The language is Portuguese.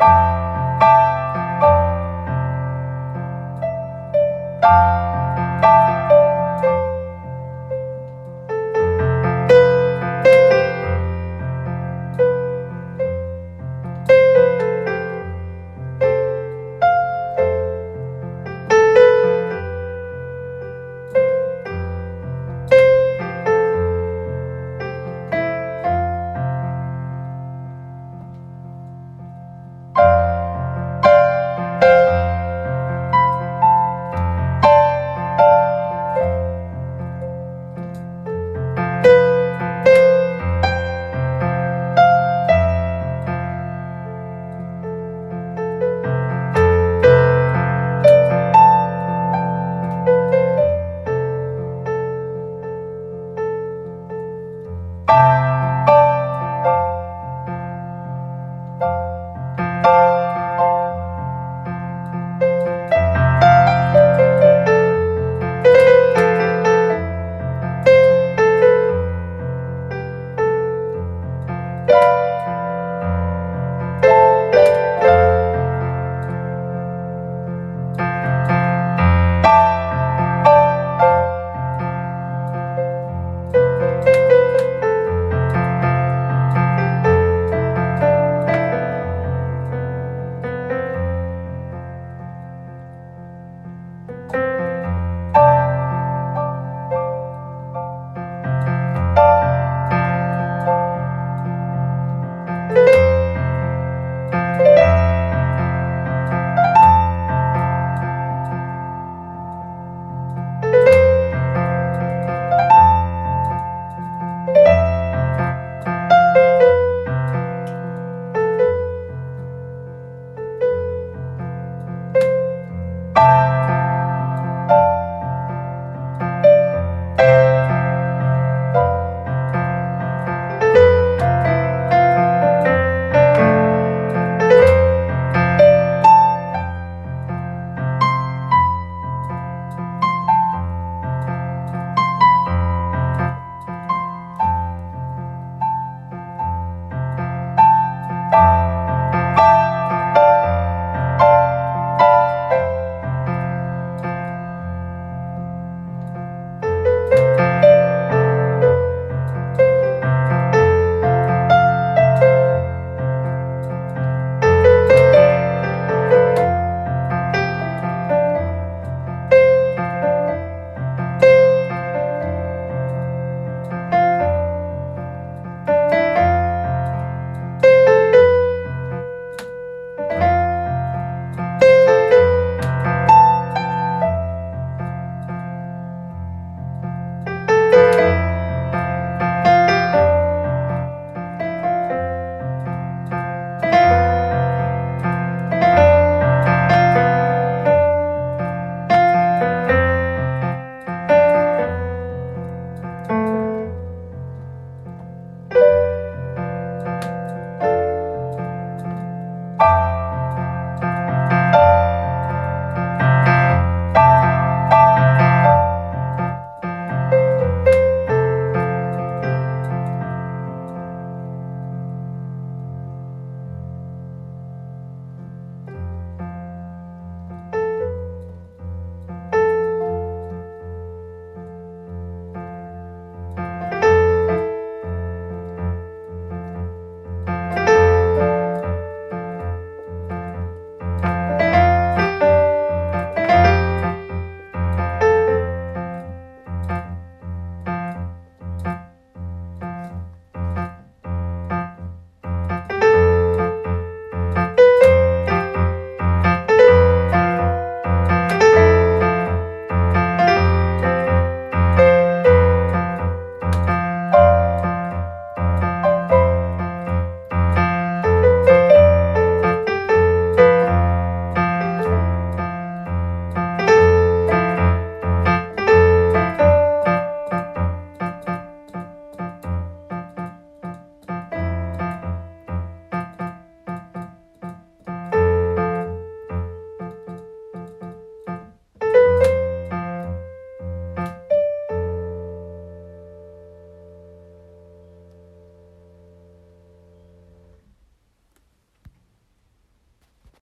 Música